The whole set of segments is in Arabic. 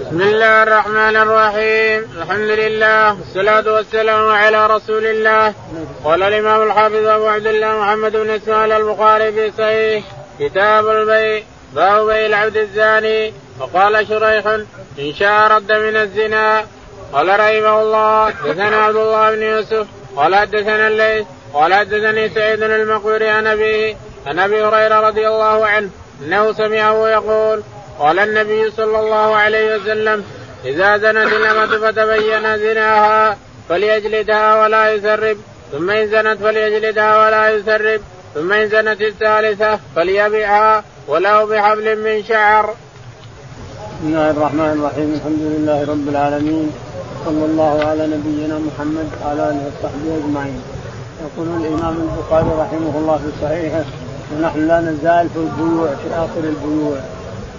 بسم الله الرحمن الرحيم الحمد لله والصلاة والسلام على رسول الله قال الإمام الحافظ أبو عبد الله محمد بن إسماعيل البخاري في صحيح كتاب البيع باب بيع العبد الزاني وقال شريح إن شاء رد من الزنا قال رحمه الله حدثنا عبد الله بن يوسف قال حدثنا الليث قال حدثني سعيد المقبري عن أبيه عن أبي هريرة رضي الله عنه أنه سمعه يقول قال النبي صلى الله عليه وسلم إذا زنت الأمة فتبين زناها فليجلدها ولا يسرب. ثم إن زنت فليجلدها ولا يسرب. ثم إن زنت الثالثة فليبيعها ولو بحبل من شعر. بسم الله الرحمن الرحيم. الحمد لله رب العالمين. صلى الله على نبينا محمد وعلى آله وصحبه أجمعين. يقول الإمام البخاري رحمه الله في صحيحه ونحن لا نزال في البيوع في آخر البيوع.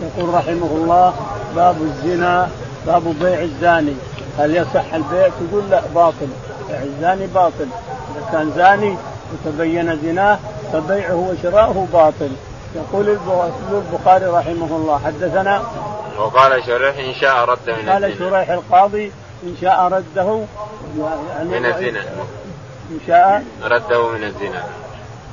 يقول رحمه الله باب الزنا باب بيع الزاني. هل يصح البيع؟ تقول لا باطل. بيع الزاني باطل. إذا كان زاني وتبين زناه فبيعه وشراؤه باطل. يقول البخاري رحمه الله. حدثنا؟ وقال شريح إن شاء رد من قال شريح القاضي إن شاء رده. يعني من الزنا. إن شاء رده من الزنا.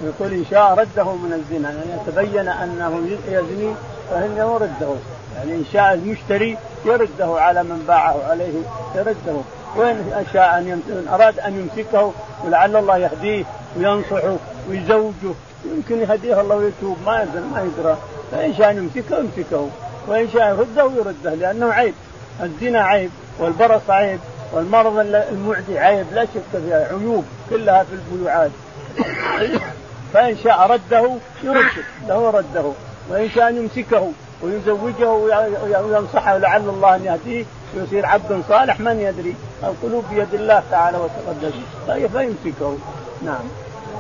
يقول إن شاء رده من الزنا. يعني تبين أنه يزني فإنه يرده. يعني إن شاء المشتري يرده على من باعه عليه يرده. وإن شاء أن إن أراد أن يمسكه ولعل الله يهديه وينصحه ويزوجه. يمكن يهديه الله ويتوب ما يدري ما يدرى. فإن شاء يمسكه يمسكه. وإن شاء يرده يرده. لأنه عيب. الزنا عيب والبرص عيب والمرض المعدي عيب. لا شك فيها. عيوب كلها في البيوعات. فإن شاء رده يرد له رده. وإن شاء يمسكه ويزوجه وينصحه لعل الله أن يهديه ويصير عبد صالح من يدري؟ القلوب بيد الله تعالى وتقدس. فيمسكه. نعم.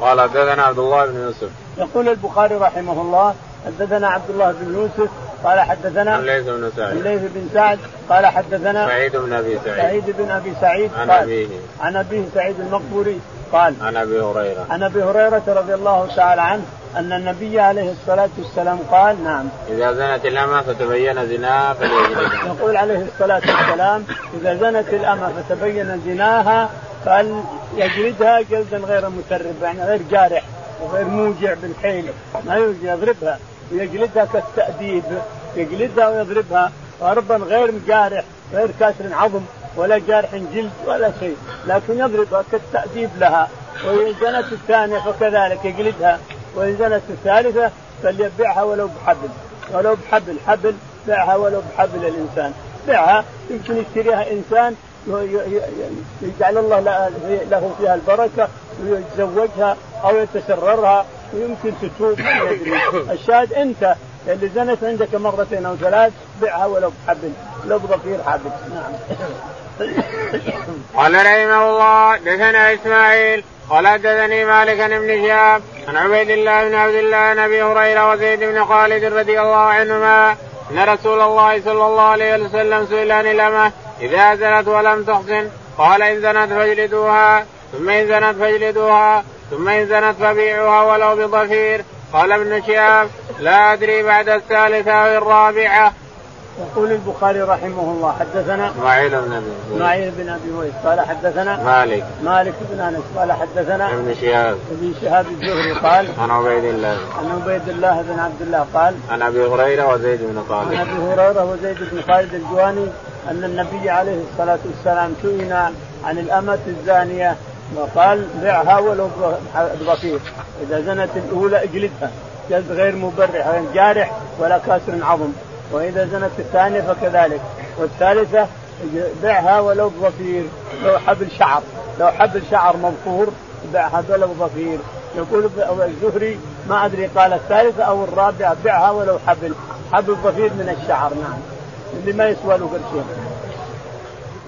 قال حدثنا عبد الله بن يوسف. يقول البخاري رحمه الله حدثنا عبد الله بن يوسف قال حدثنا الليث بن سعد الليث بن سعد قال حدثنا سعيد بن أبي سعيد. سعيد بن أبي سعيد عن أبيه. عن أبيه سعيد المقبوري قال عن أبي هريرة. عن أبي هريرة رضي الله تعالى عنه أن النبي عليه الصلاة والسلام قال نعم. إذا زنت الأمة فتبين زناها فليجلدها يقول عليه الصلاة والسلام إذا زنت الأمة فتبين زناها فليجلدها جلدا غير مسرب يعني غير جارح وغير موجع بالحيل؟ ما يضربها ويجلدها كالتأديب يجلدها ويضربها ضربا غير جارح غير كاسر عظم ولا جارح جلد ولا شيء. لكن يضربها كالتأديب لها وإن زنت الثانية فكذلك يجلدها. وإن زنت الثالثة فليبيعها ولو بحبل ولو بحبل حبل بيعها ولو بحبل الإنسان. بيعها يمكن يشتريها إنسان يجعل الله له فيها البركة ويتزوجها أو يتسررها ويمكن تتوب. الشاهد أنت اللي زنت عندك مرتين أو ثلاث بيعها ولو بحبل لو بضفير حبل. نعم. قال رحمه الله دثنا إسماعيل قال حدثني مالك بن شهاب عن عبيد الله بن عبد الله عن أبي هريرة وزيد بن خالد رضي الله عنهما أن رسول الله صلى الله عليه وسلم سئل عن الأمة إذا زنت ولم تحسن قال إن زنت فاجلدوها ثم إن زنت فاجلدوها ثم إن زنت فبيعوها ولو بضفير. قال ابن شهاب لا أدري بعد الثالثة أو الرابعة. يقول البخاري رحمه الله حدثنا اسماعيل بن أبي اسماعيل بن أبي ويس قال حدثنا مالك. مالك بن أنس. قال حدثنا ابن شهاب. ابن شهاب الزهري قال عن عبيد الله. عن عبيد الله بن عبد الله قال عن أبي هريرة وزيد بن خالد عن أبي هريرة وزيد بن خالد الجواني أن النبي عليه الصلاة والسلام سئل عن الأمة الزانية وقال بيعها ولو بغفير. إذا زنت الأولى اجلدها. جلد غير مبرح غير جارح ولا كاسر عظم. وإذا زنت الثانية فكذلك والثالثة بيعها ولو بظفير لو حبل شعر لو حبل شعر مظفور بيعها ولو بظفير. يقول الزهري ما أدري قال الثالثة أو الرابعة بيعها ولو حبل حبل ظفير من الشعر نعم. اللي ما يسوى له قرشين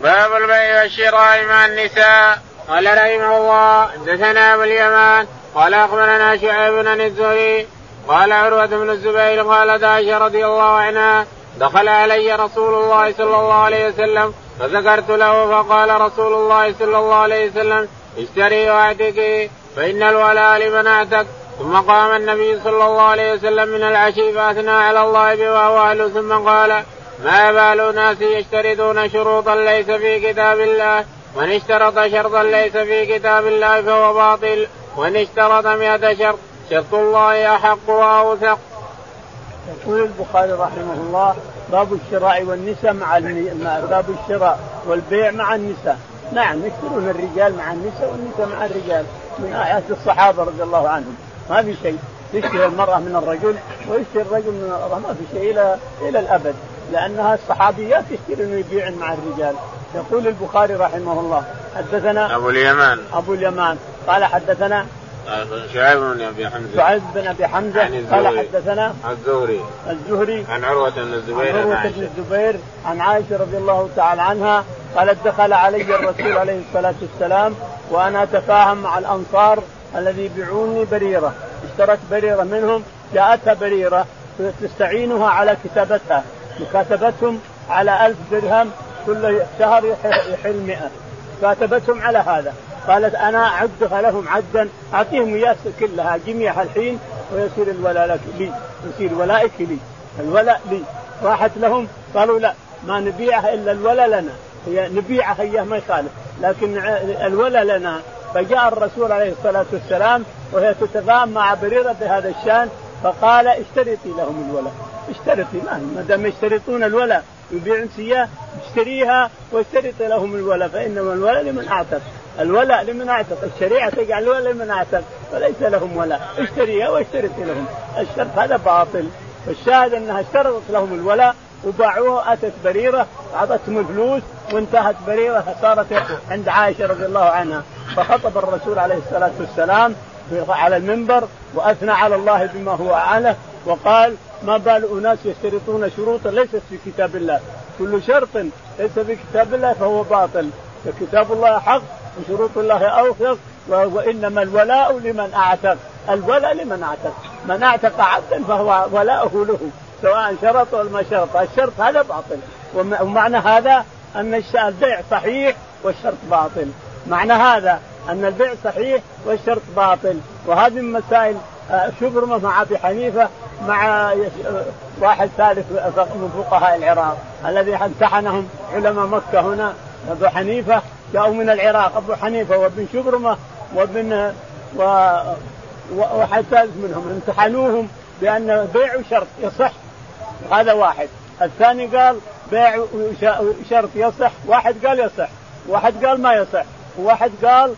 باب البيع والشراء مع النساء. قال رحمه الله حدثنا أبو اليمان قال أخبرنا شعيب بن الزهري قال عروة بن الزبير قالت عائشة رضي الله عنها دخل علي رسول الله صلى الله عليه وسلم فذكرت له فقال رسول الله صلى الله عليه وسلم اشتري واعتقي فإن الولاء لمن اعتق ثم قام النبي صلى الله عليه وسلم من العشي فأثنى على الله به وهو أهله ثم قال ما بال ناس يشترطون شروطا ليس في كتاب الله؟ من اشترط شرطا ليس في كتاب الله فهو باطل وإن اشترط مئة شرط. شرط الله احق وأوثق. يقول البخاري رحمه الله باب الشراء والنساء مع باب الشراء والبيع مع النساء. نعم يشترون الرجال مع النساء والنساء مع الرجال. من آيات الصحابة رضي الله عنهم. ما في شيء. يشتري المرأة من الرجل ويشتري الرجل من المرأة ما في شيء إلى إلى الأبد. لأنها الصحابيات يشترين ويبيعن مع الرجال. يقول البخاري رحمه الله حدثنا أبو اليمان. أبو اليمان. قال حدثنا شعيب بن أبي حمزة. شعيب بن أبي حمزة. قال حدثنا الزهري. الزهري. عن عروة بن الزبير عن عروة بن الزبير عن عائشة رضي الله تعالى عنها قالت دخل علي الرسول عليه الصلاة والسلام وأنا أتفاهم مع الأنصار الذي يبيعوني بريرة. اشترت بريرة منهم جاءتها بريرة تستعينها على كتابتها. مكاتبتهم على ألف درهم كل شهر يحل مئة. كاتبتهم على هذا. قالت أنا اعدها لهم عدا أعطيهم اياه كلها جميعها الحين ويصير الولاء لك لي يصير ولائك لي الولاء لي. راحت لهم قالوا لا ما نبيعها إلا الولاء لنا. هي نبيعها إياه ما يخالف لكن الولاء لنا. فجاء الرسول عليه الصلاة والسلام وهي تتفاهم مع بريرة بهذا الشأن فقال اشترطي لهم الولاء. اشترطي ما دام يشترطون الولاء يبيعون سياه اشتريها واشترط لهم الولاء فإنما الولاء لمن اعتق الولاء لمن أعتق الشريعة تجعل الولاء لمن أعتق فليس لهم ولاء. اشتريها واشترط لهم. الشرط هذا باطل. والشاهد أنها اشترطت لهم الولاء وباعوها أتت بريرة أعطتهم الفلوس وانتهت بريرة صارت عند عائشة رضي الله عنها. فخطب الرسول عليه الصلاة والسلام على المنبر وأثنى على الله بما هو اعانه وقال ما بال أناس يشترطون شروطا ليست في كتاب الله. كل شرط ليس في كتاب الله فهو باطل. فكتاب الله حق وشروط الله اوثق وإنما الولاء لمن أعتق. الولاء لمن أعتق. من أعتق عبدا فهو ولاؤه له سواء شرط ولا ما شرط. الشرط هذا باطل. ومعنى هذا أن البيع صحيح والشرط باطل. معنى هذا أن البيع صحيح والشرط باطل. وهذه مسائل آه، شبرمه مع أبي حنيفة مع آه، واحد ثالث من فقهاء العراق الذي امتحنهم علماء مكة هنا. أبو حنيفة جاءوا من العراق أبو حنيفة وابن شبرمة وابن و واحد ثالث منهم. امتحنوهم بأن بيع شرط يصح. هذا واحد. الثاني قال بيع شرط يصح. واحد قال يصح. واحد قال ما يصح. وواحد قال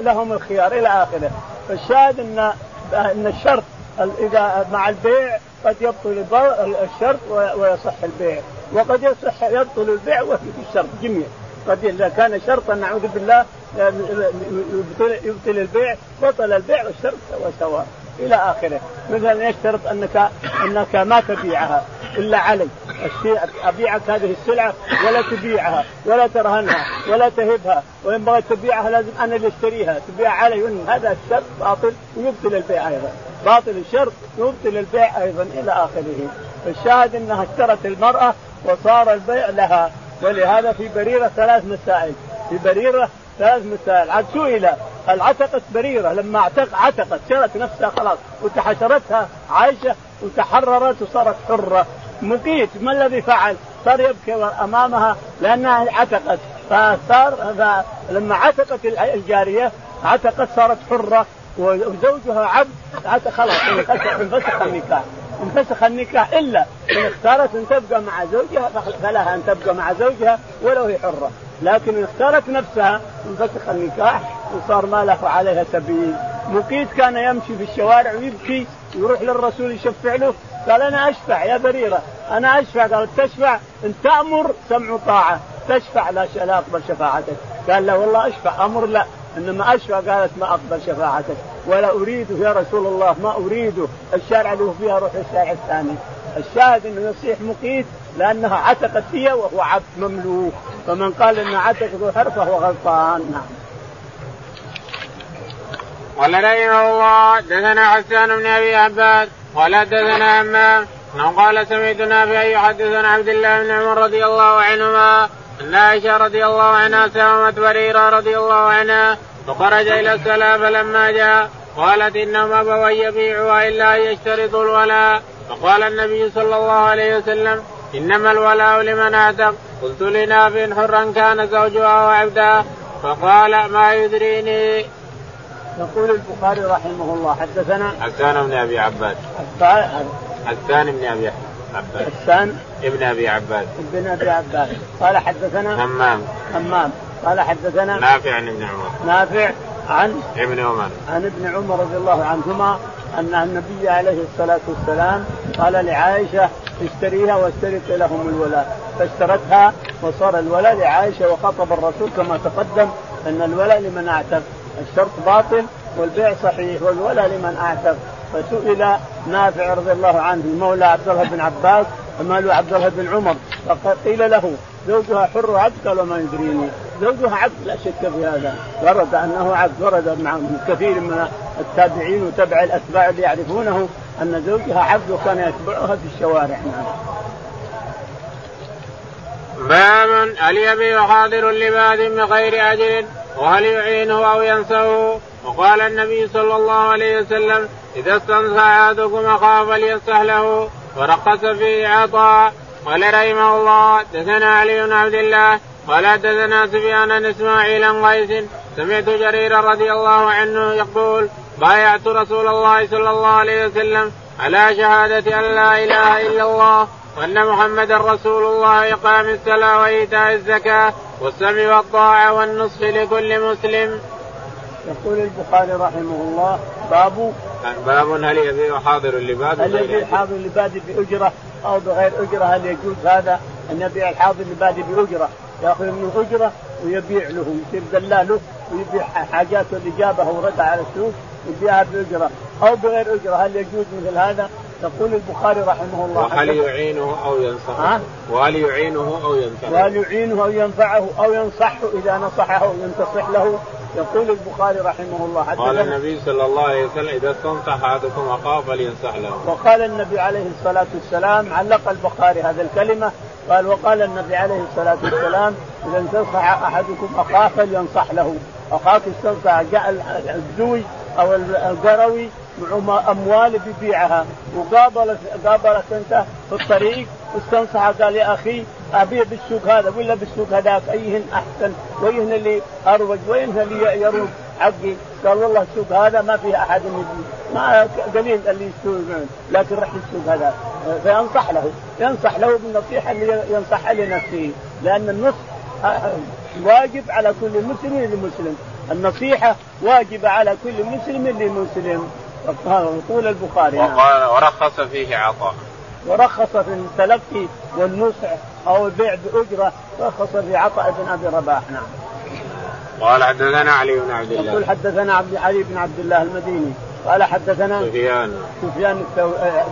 لهم الخيار إلى آخره. فالشاهد ان إن الشرط إذا مع البيع قد يبطل الشرط ويصح البيع. وقد يصح يبطل البيع وفي الشرط جميع. قد اذا كان شرطا نعوذ بالله يبطل, يبطل البيع بطل البيع والشرط سواء سواء. إلى آخره. مثلا يشترط؟ انك أنك ما تبيعها إلا علي. ابيعك هذه السلعة ولا تبيعها ولا ترهنها ولا تهبها. وإن بغيت تبيعها لازم أنا اللي أشتريها. تبيع علي هذا الشرط باطل ويبطل البيع أيضا. باطل الشرط يبطل البيع أيضا. إلى آخره. فالشاهد إنها اشترت المرأة وصار البيع لها. ولهذا في بريرة ثلاث مسائل. في بريرة ثلاث مسائل. عاد سئل هل عتقت بريرة؟ لما اعتق عتقت شرت نفسها خلاص وتحشرتها عائشه وتحررت وصارت حرة. مقيت ما الذي فعل؟ صار يبكي أمامها لأنها عتقت. فصار لما عتقت الجارية عتقت صارت حرة وزوجها عبد خلاص انفسخ النكاح. انفسخ النكاح إلا إن اختارت أن تبقى مع زوجها فلها أن تبقى مع زوجها ولو هي حرة. لكن إن اختارت نفسها انفسخ النكاح وصار ما له عليها سبيل مقيت كان يمشي في الشوارع ويبكي يروح للرسول يشفع له قال أنا أشفع يا بريرة أنا أشفع. قال تشفع؟ إن تأمر سمع طاعة. تشفع لا لا أقبل شفاعتك. قال لا والله أشفع. أمر لا. إنما أشفع قالت ما أقبل شفاعتك. ولا أريده يا رسول الله ما أريده. الشارع اللي فيها روح الشارع الثاني. الشاهد إنه يصيح مقيت لأنها عتقت فيها وهو عبد مملوك. فمن قال انها عتقت حر فهو غلطان. نعم. قال رحمه الله دثنا حسان بن أبي عباد قال دثنا همام قال سمعت نافع يحدث عن عبد الله بن عمر رضي الله عنهما أن عائشة رضي الله عنها سامت بريرة رضي الله عنها فخرج إلى الصلاه فلما جاء قالت إنهم ابوا يبيعها إلا أن يشترطوا الولاء. فقال النبي صلى الله عليه وسلم إنما الولاء لمن اعتق قلت لنافع حرا كان زوجها وعبدا فقال ما يدريني. يقول البخاري رحمه الله حدثنا حسان بن أبي عباد. حسان. بن أبي عباد. حسان. ابن أبي عباد. ابن أبي عباد. قال حدثنا همام همام قال حدثنا نافع عن ابن عمر. نافع عن ابن عمر. عن ابن عمر رضي الله عنهما أن النبي عليه الصلاة والسلام قال لعائشة اشتريها واشترط لهم الولاء. فاشترتها وصار الولاء لعائشة وخطب الرسول كما تقدم أن الولاء لمن اعتق. الشرط باطل والبيع صحيح والولاء لمن اعتق. فسئل نافع رضي الله عنه مولى عبد الله بن عباس ومال عبد الله بن عمر؟ فقيل له زوجها حر عبد قال ما يدريني. زوجها عبد لا شك في هذا. ورد أنه عبد ورد مع كثير من التابعين وتبع الأتباع اللي يعرفونه أن زوجها عبد وكان يتبعها في الشوارع. نعم. باب هل يبيع حاضر لباد بغير أجر؟ وهل يعينه أو ينسه؟ وقال النبي صلى الله عليه وسلم إذا استنصح أحدكم أخاه فلينصح له. ورقص فيه عطاء. قال رحمه الله دثنا علي بن عبد الله قال دثنا سفيان بن إسماعيل قيس سمعت جرير رضي الله عنه يقول بايعت رسول الله صلى الله عليه وسلم على شهادة أن لا إله إلا الله وأن محمدا رسول الله إقام الصلاة وإيتاء الزكاة والسمع والطاعة والنصح لكل مسلم. يقول البخاري رحمه الله باب باب هل يبيع حاضر اللباد هل يبيع حاضر اللباد بأجرة أو بغير أجرة. هل يجوز هذا؟ أن يبيع الحاضر اللباد بأجرة يأخذ منه أجرة ويبيع له يصير دلاله ويبيع حاجاته اللي جابها ورد على السوق يبيعها بأجرة. أو بغير أجرة. هل يجوز مثل هذا؟ يقول البخاري رحمه الله وهل يعينه أو ينصحه؟ وهل يعينه أو ينفعه؟ وهل يعينه أو ينفعه أو ينصحه إذا نصحه ينتصح له يقول البخاري رحمه الله قال النبي صلى الله عليه وسلم إذا استنصح أحدكم اخاه فلينصح له. وقال النبي عليه الصلاة والسلام علق البخاري هذه الكلمة قال وقال النبي عليه الصلاة والسلام إذا انتصح أحدكم اخاه فلينصح له اخاك استنصح جاء الزوي أو القروي أموال بيبيعها وقابلت قابلت أنت في الطريق واستنصح قال يا أخي أبيع بالسوق هذا ولا بالسوق هذاك أيهن أحسن وايهن اللي أروج وايهن اللي يروج حقي. قال والله السوق هذا ما فيه أحد يبيع. ما قليل اللي يستوي لكن رح السوق هذا. فينصح له ينصح له بالنصيحة اللي ينصحها لنفسه. لأن النصح واجب على كل مسلم لمسلم. النصيحة واجبة على كل مسلم لمسلم. طول البخاري نعم. وقال ورخص فيه عطاء. ورخص في التلقي والنصح أو البيع بأجرة رخص في عطاء بن أبي رباح نعم. قال حدثنا علي بن عبد الله. يقول حدثنا عبد علي بن عبد الله المديني. قال حدثنا سفيان. سفيان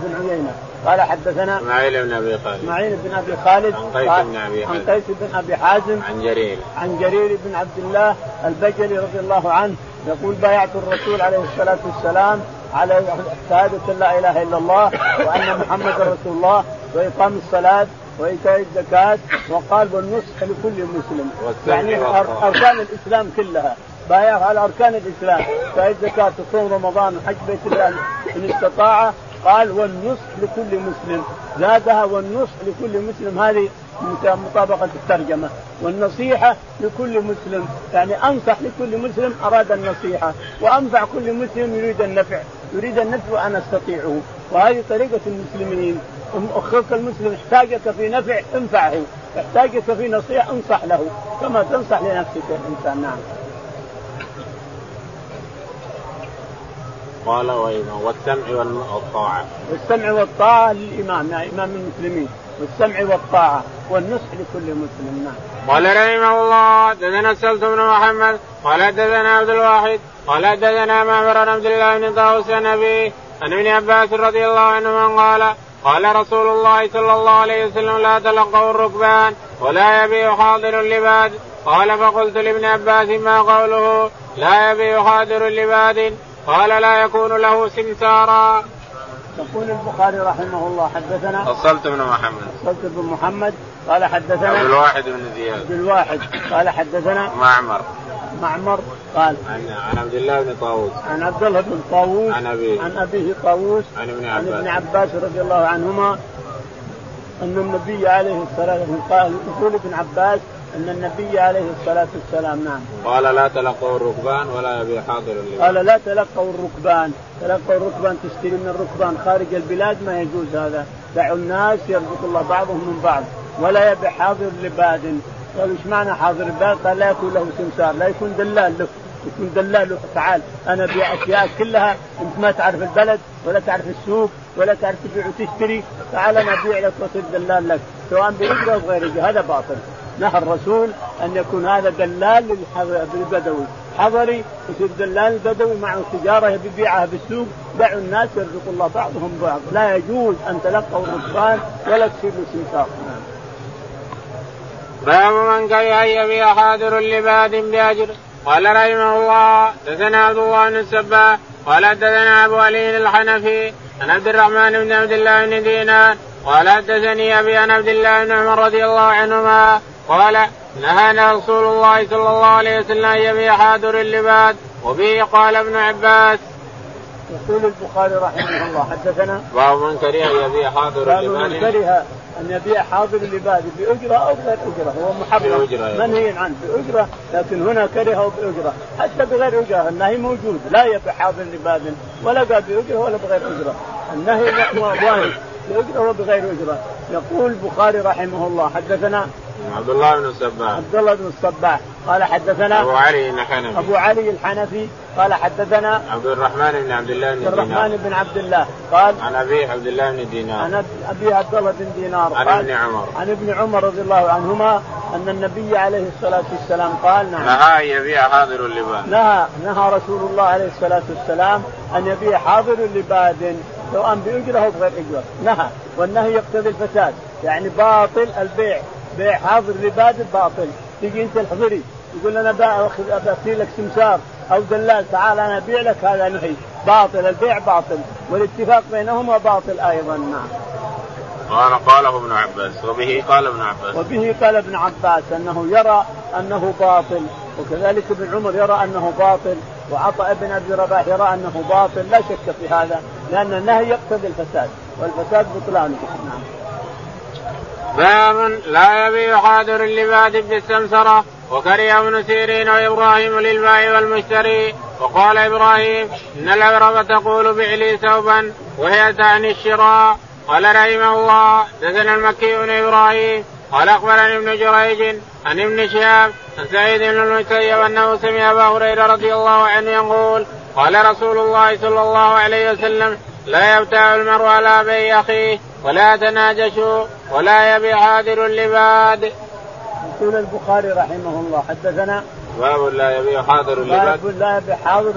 بن عيينة. قال حدثنا إسماعيل بن أبي خالد. إسماعيل بن أبي خالد عن قيس بن أبي حازم. عن قيس بن أبي حازم عن جرير. عن جرير بن عبد الله البجلي رضي الله عنه يقول بايعت الرسول عليه الصلاة والسلام على شهادة لا إله إلا الله وأن محمد رسول الله وإقام الصلاة وإيتاء الزكاة وقال والنصح لكل مسلم. يعني أركان الإسلام كلها. بايع على أركان الإسلام. إيتاء الزكاة وصوم رمضان وحج بيت الله. إن استطاع قال والنصح لكل مسلم. زادها والنصح لكل مسلم. هذه مطابقة الترجمة. والنصيحة لكل مسلم. يعني أنصح لكل مسلم أراد النصيحة. وأنفع كل مسلم يريد النفع. يريد النفع وأنا أستطيعه. وهذه طريقة المسلمين. أخوك المسلم احتاجك في نفع انفعه. احتاجك في نصيحة انصح له. كما تنصح لنفسك الإنسان نعم. قال والسمع والطاعة. والسمع والطاعة للإمام يعني إمام المسلمين. والسمع والطاعة والنصح لكل مسلم نعم. قال رحمه الله دثنا سلط بن محمد قال دثنا عبد الواحد قال دثنا معمر بن عبد الله بن طاووس عن ابي عن ابن عباس رضي الله عنهما قال قال رسول الله صلى الله عليه وسلم لا تلقوا الركبان ولا يبيع حاضر اللباد قال فقلت لابن عباس ما قوله؟ لا يبيع حاضر اللباد قال لا يكون له سمسارا. يقول البخاري رحمه الله حدثنا فصلت بن محمد. فصلت بن محمد قال حدثنا عبد الواحد بن زياد. عبد الواحد قال حدثنا معمر. معمر قال عن عن عبد الله بن طاووس. عن عبد الله بن طاووس عن أبيه. عن أبيه طاووس عن ابن عن ابن عباس. عباس رضي الله عنهما أن النبي عليه الصلاة والسلام قال يقول ابن عباس أن النبي عليه الصلاة والسلام نعم. قال لا تلقوا الركبان ولا يبي حاضر قال لا تلقوا الركبان. تلقوا الركبان تشتري من الركبان. خارج البلاد ما يجوز هذا. دعوا الناس يرزق الله بعضهم من بعض. ولا يبي حاضر لباد. قال إيش معنى حاضر لباد؟ قال لا يكون له سمسار لا يكون دلال له. يكون دلال له. تعال أنا ابيع أشياء كلها. أنت ما تعرف البلد ولا تعرف السوق ولا تعرف تبيع وتشتري. تعال أنا أبيع لك وأصير دلال لك. سواء بإجرة أو بغير هذا باطل. نهى الرسول أن يكون هذا دلال للبدوي. حضري يصير دلال البدوي معه تجاره يبي يبيعها بالسوق. دعوا الناس يرزق الله بعضهم بعض. لا يجوز أن تلقوا الركبان ولا تصيروا سمسار باب من كره أن يبيع حاضر لباد بأجر. قال رحمه الله دثنا عبد الله بن السباح قال حدثنا أبو علي الحنفي عن عبد الرحمن بن عبد الله بن دينار قال حدثني أبي عن عبد الله بن عمر رضي الله عنهما قال نهانا رسول الله صلى الله عليه وسلم أن يبيع حاضر اللباد وبه قال ابن عباس يقول البخاري رحمه الله حدثنا باب من كره أن يبيع حاضر باب من اللباد كره أن يبيع حاضر اللباد بأجرة أو بغير أجرة هو محرم. يعني. منهي عنه بأجرة لكن هنا كرهه بأجرة. حتى بغير أجرة النهي موجود. لا يبيع حاضر لباد ولا قال بأجرة ولا بغير أجرة. النهي واحد بأجرة وبغير أجرة. يقول البخاري رحمه الله حدثنا عبد الله بن السباح. عبد الله بن الصباح قال حدثنا أبو علي الحنفي أبو علي الحنفي. قال حدثنا عبد الرحمن بن عبد الله بن عبد الرحمن دينار. بن عبد الله. قال عن أبي عبد الله بن دينار. عن أبي عبد الله بن دينار. عن ابن عمر. عن ابن عمر رضي الله عنهما أن النبي عليه الصلاة والسلام قال نعم. نهى أن يبيع حاضر اللباس نهى نهى رسول الله عليه الصلاة والسلام أن يبيع حاضر لباد سواء بأجرة أو بغير أجرة. نهى. والنهي يقتضي الفساد. يعني باطل البيع. بيع حاضر لباد باطل. تجي انت الحضري يقول أنا ابي لك سمسار أو دلال تعال أنا أبيع لك هذا نهي. باطل البيع باطل. والاتفاق بينهما باطل أيضا نعم. قال قاله ابن عباس وبه قال ابن عباس. وبه قال ابن عباس أنه يرى أنه باطل. وكذلك ابن عمر يرى أنه باطل. وعطاء ابن أبي رباح يرى أنه باطل. لا شك في هذا لأن النهي يقتضي الفساد والفساد بطلانه. نعم. باب لا يبيع حاضر اللباد بالسمسرة وكره ابن سيرين وإبراهيم للبائع والمشتري. وقال إبراهيم إن العرب تقول بع لي ثوبا وهي تعني الشراء. قال رحمه الله دثنا المكي بن إبراهيم قال أخبرني ابن جريج عن ابن شهاب عن سعيد بن المسيب أنه سمع أبا هريرة رضي الله عنه يقول قال رسول الله صلى الله عليه وسلم لا يبتاع المرء على بيع أخيه. ولا تناجشوا ولا يبيع حاضر اللباد. يقول البخاري رحمه الله حدثنا باب لا يبيع حاضر اللباد باب لا يبيع حاضر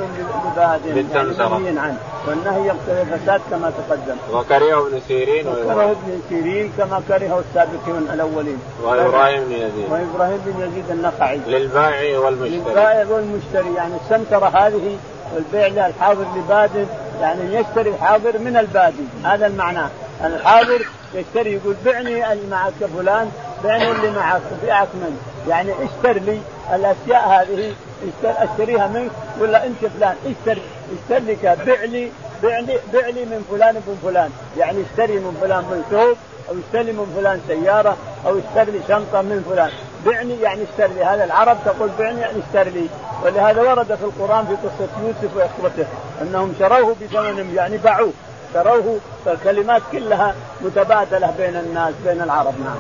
لباد بالتمسرة. يعني عنه؟ والنهي يقتضي الفساد كما تقدم. وكره ابن سيرين وكره وإبراهيم ابن سيرين كما كرهه السابقون الأولين. وإبراهيم بن يزيد. وإبراهيم بن يزيد النخعي للبائع والمشتري. للبائع والمشتري يعني السمسرة هذه والبيع لها الحاضر لباد يعني يشتري الحاضر من البادي. هذا المعنى. الحاضر يشتري يقول بعني اللي معك فلان بعني اللي معك بيعك من. يعني اشتر لي الأشياء هذه اشتر أشتريها منك ولا أنت فلان؟ اشتر اشتر لي بيع لي بيع لي من فلان بن فلان. يعني اشتري من فلان من ثوب أو اشتري من فلان سيارة أو اشتري لي شنطة من فلان. بعني يعني اشتري لي. هذا العرب تقول بعني يعني اشتري لي. ولهذا ورد في القرآن في قصة يوسف وإخوته أنهم شروه بثمن يعني باعوه. شروه فالكلمات كلها متبادلة بين الناس بين العرب نعم.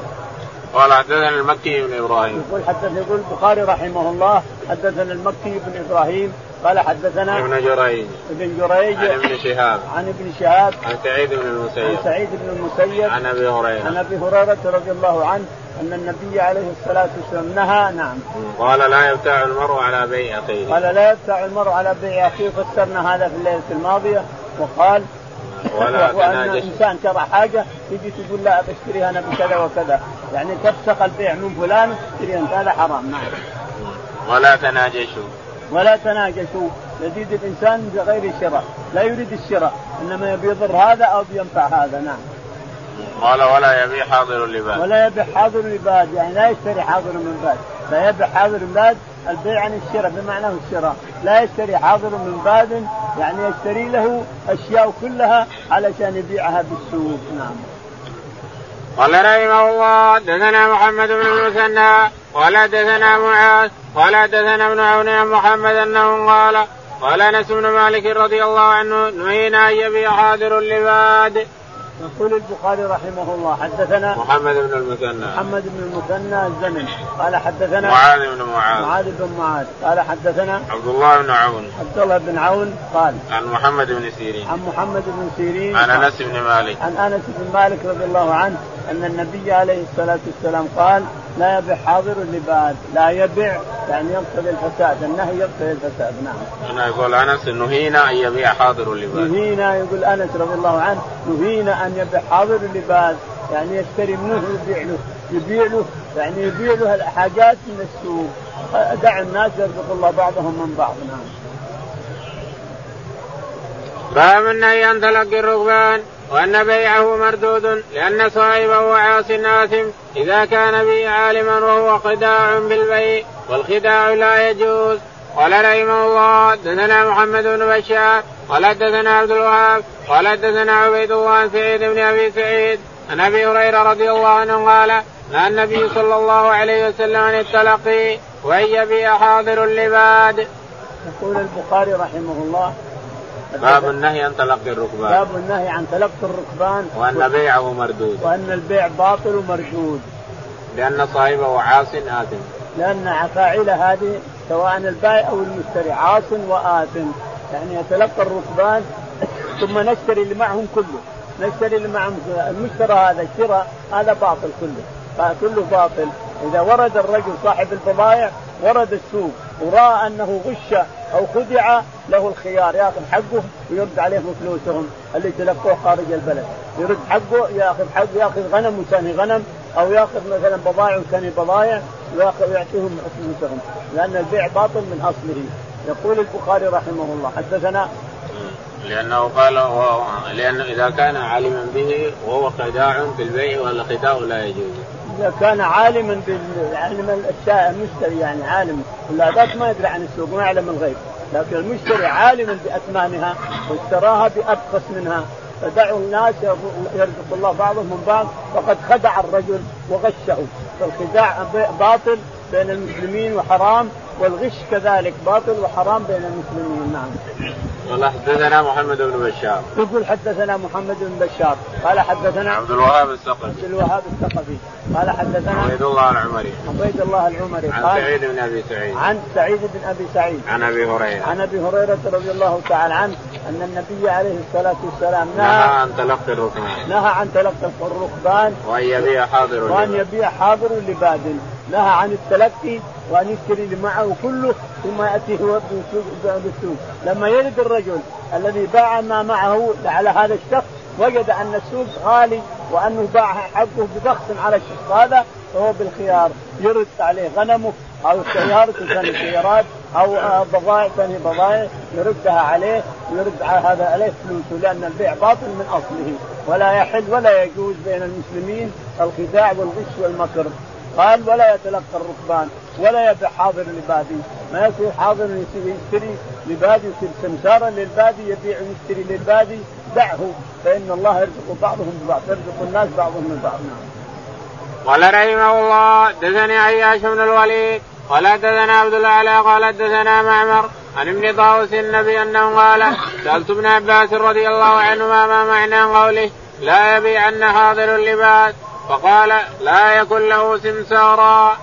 قال حدثنا المكي بن إبراهيم. يقول حدثنا يقول البخاري رحمه الله حدثنا المكي بن إبراهيم قال حدثنا ابن جريج. ابن جريج عن ابن شهاب. عن ابن شهاب عن سعيد بن عن المسيب سعيد بن المسيب عن أبي عن هريره أبي هريرة رضي الله عنه أن النبي عليه الصلاة والسلام نهى نعم. قال لا يبتاع المرء على بيع أخيه. قال لا يبتاع المرء على بيع أخيه فسرنا هذا في الليلة الماضية وقال ولا وان تناجش. إنسان شرى حاجة تجي تقول لا بشتريها أنا بكذا وكذا. يعني تفسخ البيع من فلان تشتريها أنت هذا حرام نعم. ولا تناجشوا. ولا تناجشوا. يزيد الإنسان بغير الشراء. لا يريد الشراء إنما يبي يضر هذا أو بينفع هذا نعم. قال ولا يبيع حاضر اللباس ولا يبيع حاضر لباد يعني لا يشتري حاضر من باد. لا يبيع حاضر من باد البيع عن الشراء بمعنى الشراء. لا يشتري حاضر من باد يعني يشتري له أشياء كلها علشان يبيعها بالسوق. نعم. قال رحمه الله دثنا محمد بن المثنى قال دثنا معاذ قال دثنا ابن عون محمد أنه قال قال أنس بن مالك رضي الله عنه نهينا أن يبيع حاضر اللباد يقول البخاري رحمه الله حدثنا محمد بن المثنى. محمد بن المثنى الزمن. قال حدثنا معاذ بن معاذ. معاذ بن معاذ. قال حدثنا عبد الله بن عون. عبد الله بن عون قال عن محمد بن سيرين. عن محمد بن سيرين عن أنس بن مالك. عن أنس بن مالك رضي الله عنه أن النبي عليه الصلاة والسلام قال لا يبيع حاضر اللباد لا يبيع يعني يقتضي الفساد النهي يقتضي الفساد نعم. هنا يقول أنس نهينا أن يبيع حاضر اللباد. نهينا يقول أنس رضي الله عنه نهينا أن يبيع حاضر اللباد يعني يشتري منه يبيع له يبيع له يعني يبيع له الحاجات من السوق دع الناس يرزق الله بعضهم من بعض نعم. باب النهي عن تلقي الركبان وأن بيعه مردود لأن صاحبه عاص آثم إذا كان به عالما وهو خداع بالبيع والخداع لا يجوز قال رحمه الله دثنا محمد بن بشار قال دثنا عبد الوهاب قال دثنا عبيد الله عن سعيد بن أبي سعيد عن أبي هريرة رضي الله عنه قال نهى النبي صلى الله عليه وسلم عن التلقي وإن يبيع حاضر اللباد. يقول البخاري رحمه الله باب النهي عن تلقي الركبان. باب النهي عن تلقي الركبان. وأن بيعه مردود. وأن البيع باطل ومردود لأن صاحبه عاص آثم. لأن فاعل هذه سواء البائع أو المشتري عاص وآثم. يعني يتلقى الركبان ثم نشتري اللي معهم كله. نشتري اللي معهم المشترى هذا الشراء هذا باطل كله. فكله باطل. إذا ورد الرجل صاحب البضائع ورد السوق. وراى أنه غش أو خدع له الخيار ياخذ حقه ويرد عليهم فلوسهم اللي تلقوه خارج البلد. يرد حقه ياخذ حقه ياخذ غنم وثاني غنم أو ياخذ مثلا بضائع وثاني بضائع ويعطيهم فلوسهم. لأن البيع باطل من أصله. يقول البخاري رحمه الله حدثنا لأنه قال هو لأنه إذا كان عالما به وهو خداع في البيع والخداع لا يجوز. اذا كان عالما بال علم المشتري يعني عالم. ولا ذاك ما يدري عن السوق ما يعلم الغيب. لكن المشتري عالما باثمانها واشتراها بأبخس منها. فدعوا الناس يرزق الله بعضهم من بعض. فقد خدع الرجل وغشه. فالخداع باطل بين المسلمين وحرام والغش كذلك باطل وحرام بين المسلمين. نعم. قال حدثنا محمد بن بشار. يقول حدثنا محمد بن بشار. قال حدثنا عبد الوهاب الثقفي. عبد الوهاب الثقفي. قال حدثنا عبيد الله العمري. عبيد الله العمري. عن قال سعيد بن أبي سعيد. عن سعيد بن أبي سعيد. عن أبي هريرة. عن أبي هريرة رضي الله تعالى عنه أن النبي عليه الصلاة والسلام نهى, نهى عن تلقي الركبان. نهى عن تلقي الركبان وأن يبيع حاضر وأن يبيع حاضر لباد نهى عن التلقي وأن يشتري اللي معه كله ثم ياتيه بالسوق لما يرد الرجل الذي باع ما معه على هذا الشخص وجد أن السوق غالي وأنه باع حقه ببخس على الشخص هذا فهو بالخيار يرد عليه غنمه أو سيارته ثاني سيارات أو بضائع ثاني بضائع يردها عليه ويرد على هذا عليه فلوسه لأن البيع باطل من أصله. ولا يحل ولا يجوز بين المسلمين الخداع والغش والمكر. قال ولا يتلقى الركبان ولا يبيع حاضر لبادي. ما يصير حاضر يشتري لبادي يصير سمسارا للبادي يبيع ويشتري للبادي دعه. فإن الله يرزق بعضهم ببعض يرزق الناس بعضهم من بعض. نعم. قال رحمه الله دثني عياش بن الوليد. قال دثنا عبد الأعلى قال دثنا معمر عن ابن طاووس النبي أنه قال سألت ابن عباس رضي الله عنهما ما معنى قوله لا يبيعن حاضر اللباس فقال لا يكن له سمسارا.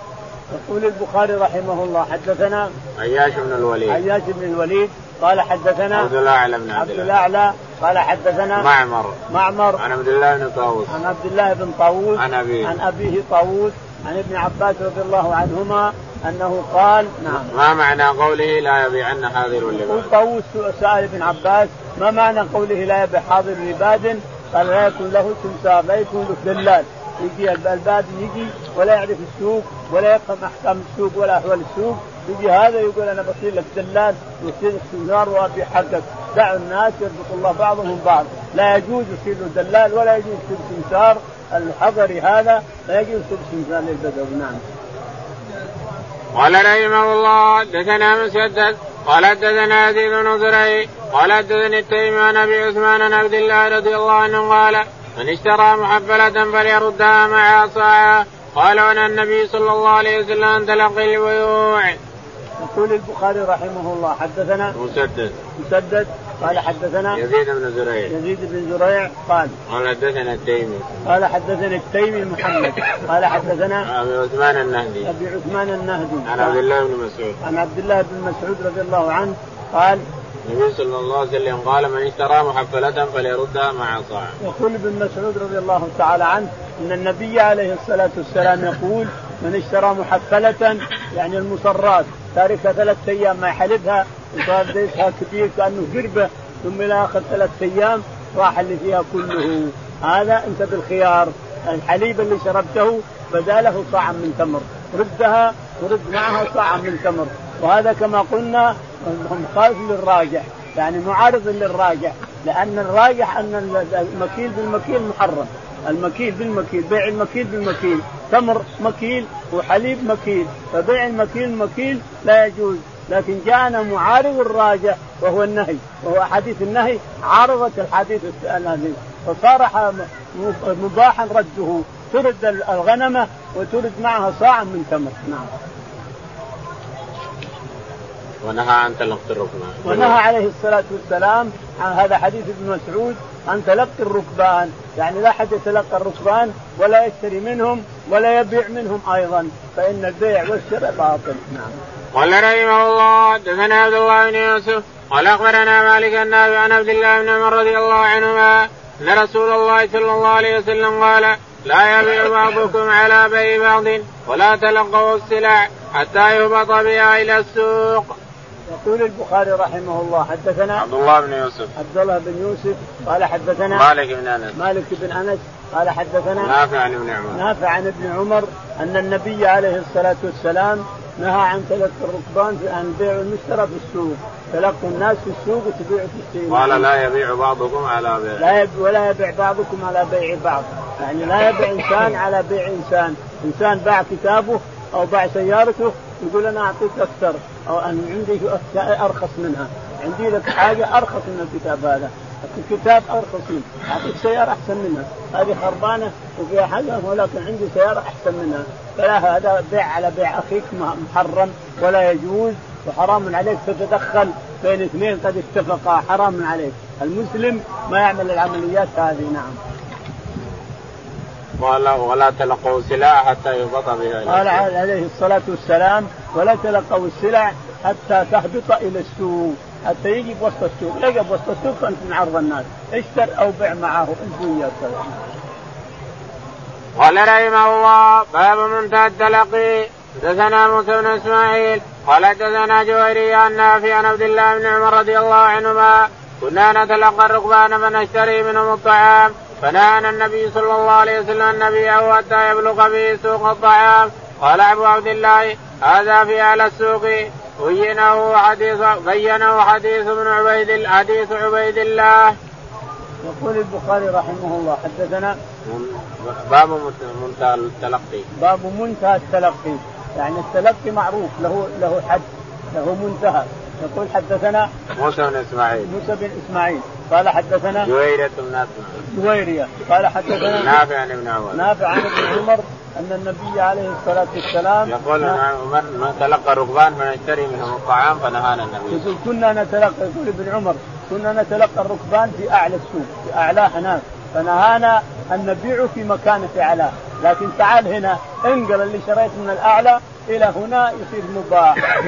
يقول البخاري رحمه الله حدثنا عياش بن الوليد. عياش بن الوليد قال حدثنا عبد الاعلى بن عبد الأعلى قال حدثنا معمر. معمر. عن عبد الله بن طاووس. عن عبد الله بن طاووس عن أبيه. عن أبيه طاووس عن ابن عباس رضي الله عنهما أنه قال نعم. ما معنى قوله لا يبيعن حاضر لباد؟ طاووس سال ابن عباس ما معنى قوله لا يبيع حاضر لباد؟ قال لا يكون له سمسار لا يكون له دلال يجي البادي يجي ولا يعرف السوق ولا يفهم أحكام السوق ولا أحوال السوق. يجي هذا يقول أنا بصير لك دلال ويصير السمسار وأبي حقك دعوا الناس يرزق الله بعضهم بعض. لا يجوز يصير له دلال ولا يجوز يصير سمسار الحضري هذا لا يجوز يصير سمسار للبدو. نعم. قال رحمه الله حدثنا مسدد قال حدثنا يزيد بن قال حدثني التيمي عن أبي عثمان عن عبد الله رضي الله عنه قال من اشترى محفلة فليردها مع صاعا قال وأنا النبي صلى الله عليه وسلم تلقي البيوع. يقول البخاري رحمه الله حدثنا مسدد. مسدد. قال حدثنا يزيد بن زريع. يزيد بن زريع قال قال حدثنا التيمي. قال حدثني التيمي محمد. قال حدثنا أبي عثمان النهدي. أبي عثمان النهدي. عن عبد الله بن مسعود. عن عبد الله بن مسعود رضي الله عنه قال النبي صلى الله عليه وسلم قال من اشترى محفلة فليردها مع صاع. يقول ابن مسعود رضي الله تعالى عنه إن النبي عليه الصلاة والسلام يقول من اشترى محفلة يعني المصرات تاركها ثلاث أيام ما يحلبها وصار ليسها كثير كأنه قربة ثم إلى آخر ثلاث أيام راح اللي فيها كله هذا أنت بالخيار الحليب اللي شربته بداله صاعا من تمر ردها ورد معها صاعا من تمر وهذا كما قلنا مخالف للراجح يعني معارض للراجح لأن الراجح أن المكيل بالمكيل محرم المكيل بالمكيل بيع المكيل بالمكيل تمر مكيل وحليب مكيل فبيع المكيل مكيل لا يجوز لكن جاءنا معارض الراجح وهو النهي وهو احاديث النهي عارضت الحديث النهي فصار مباحا رده ترد الغنمه وترد معها صاع من تمر. نعم. ونهى عن تلقي الركبان. ونهى عليه الصلاة والسلام عن هذا حديث ابن مسعود عن تلقي الركبان. يعني لا أحد يتلقى الركبان ولا يشتري منهم ولا يبيع منهم أيضا. فإن البيع والشراء باطل. نعم. قال رحمه الله حدثنا عبد الله بن يوسف قال أخبرنا مالك النافع عن عبد الله بن عمر رضي الله عنهما أن رسول الله صلى الله عليه وسلم قال لا يبيع بعضكم على بيع بعض ولا تلقوا السلع حتى يهبط بها إلى السوق. يقول البخاري رحمه الله حدثنا عبد الله بن يوسف. عبد الله بن يوسف قال حدثنا مالك بن أنس. مالك بن أنس قال حدثنا نافع عن ابن عمر. نافع عن ابن عمر أن النبي عليه الصلاة والسلام نهى عن تلقي الركبان عن بيع المشترى في السوق. تلقوا الناس في السوق وتبيعوا في السوق. قال لا يبيع بعضكم على بيع. لا يب ولا يبيع بعضكم على بيع بعض. يعني لا يبيع إنسان على بيع إنسان. إنسان باع كتابه أو باع سيارته يقول أنا أعطيك أكثر أو أنا عندي أرخص منها. عندي لك حاجة أرخص من الكتاب هذا. الكتاب أرخص منه. أعطيك سيارة أحسن منها. هذه خربانة وفيها حاجة ولكن عندي سيارة أحسن منها. فلا هذا بيع على بيع أخيك محرم ولا يجوز وحرام عليك تتدخل بين اثنين قد اتفقا. حرام عليك. المسلم ما يعمل العمليات هذه نعم. قال ولا تلقوا سلاح حتى يهبط بها قال عليه الصلاة والسلام ولا تلقوا السلع حتى تهبط إلى السوق حتى يجي بوسط السوق. يجي بوسط السوق فأنت من عرض الناس. اشتر أو بع معه أنت وياه قال رحمه الله باب منتهى التلقي حدثنا موسى بن إسماعيل قال حدثنا جويري عن نافع عن عبد الله بن عمر رضي الله عنهما كنا نتلقى الركبان فنشتري منهم الطعام. فنهانا النبي صلى الله عليه وسلم النبي حتى يبلغ به سوق الطعام. قال أبو عبد الله هذا في أهل السوق. بينه حديث بينه حديث ابن عبيد حديث عبيد الله. يقول البخاري رحمه الله حدثنا باب منتهى التلقي. باب منتهى التلقي. يعني التلقي معروف له له حد له منتهى. يقول حدثنا موسى بن إسماعيل. موسى بن إسماعيل. قال حدثنا جويرية بن اسماعيل جويرية. قال حدثنا نافع عن ابن عمر. نافع عن ابن عمر أن النبي عليه الصلاة والسلام يقول ابن عمر تلقى الركبان فنشتري منهم الطعام فنهانا النبي. يقول كنا نتلقى يقول ابن عمر كنا نتلقى الركبان في أعلى السوق في اعلاه هناك فنهانا أن نبيع في مكان في اعلاه لكن تعال هنا انقل اللي شريت من الأعلى إلى هنا يصير مباح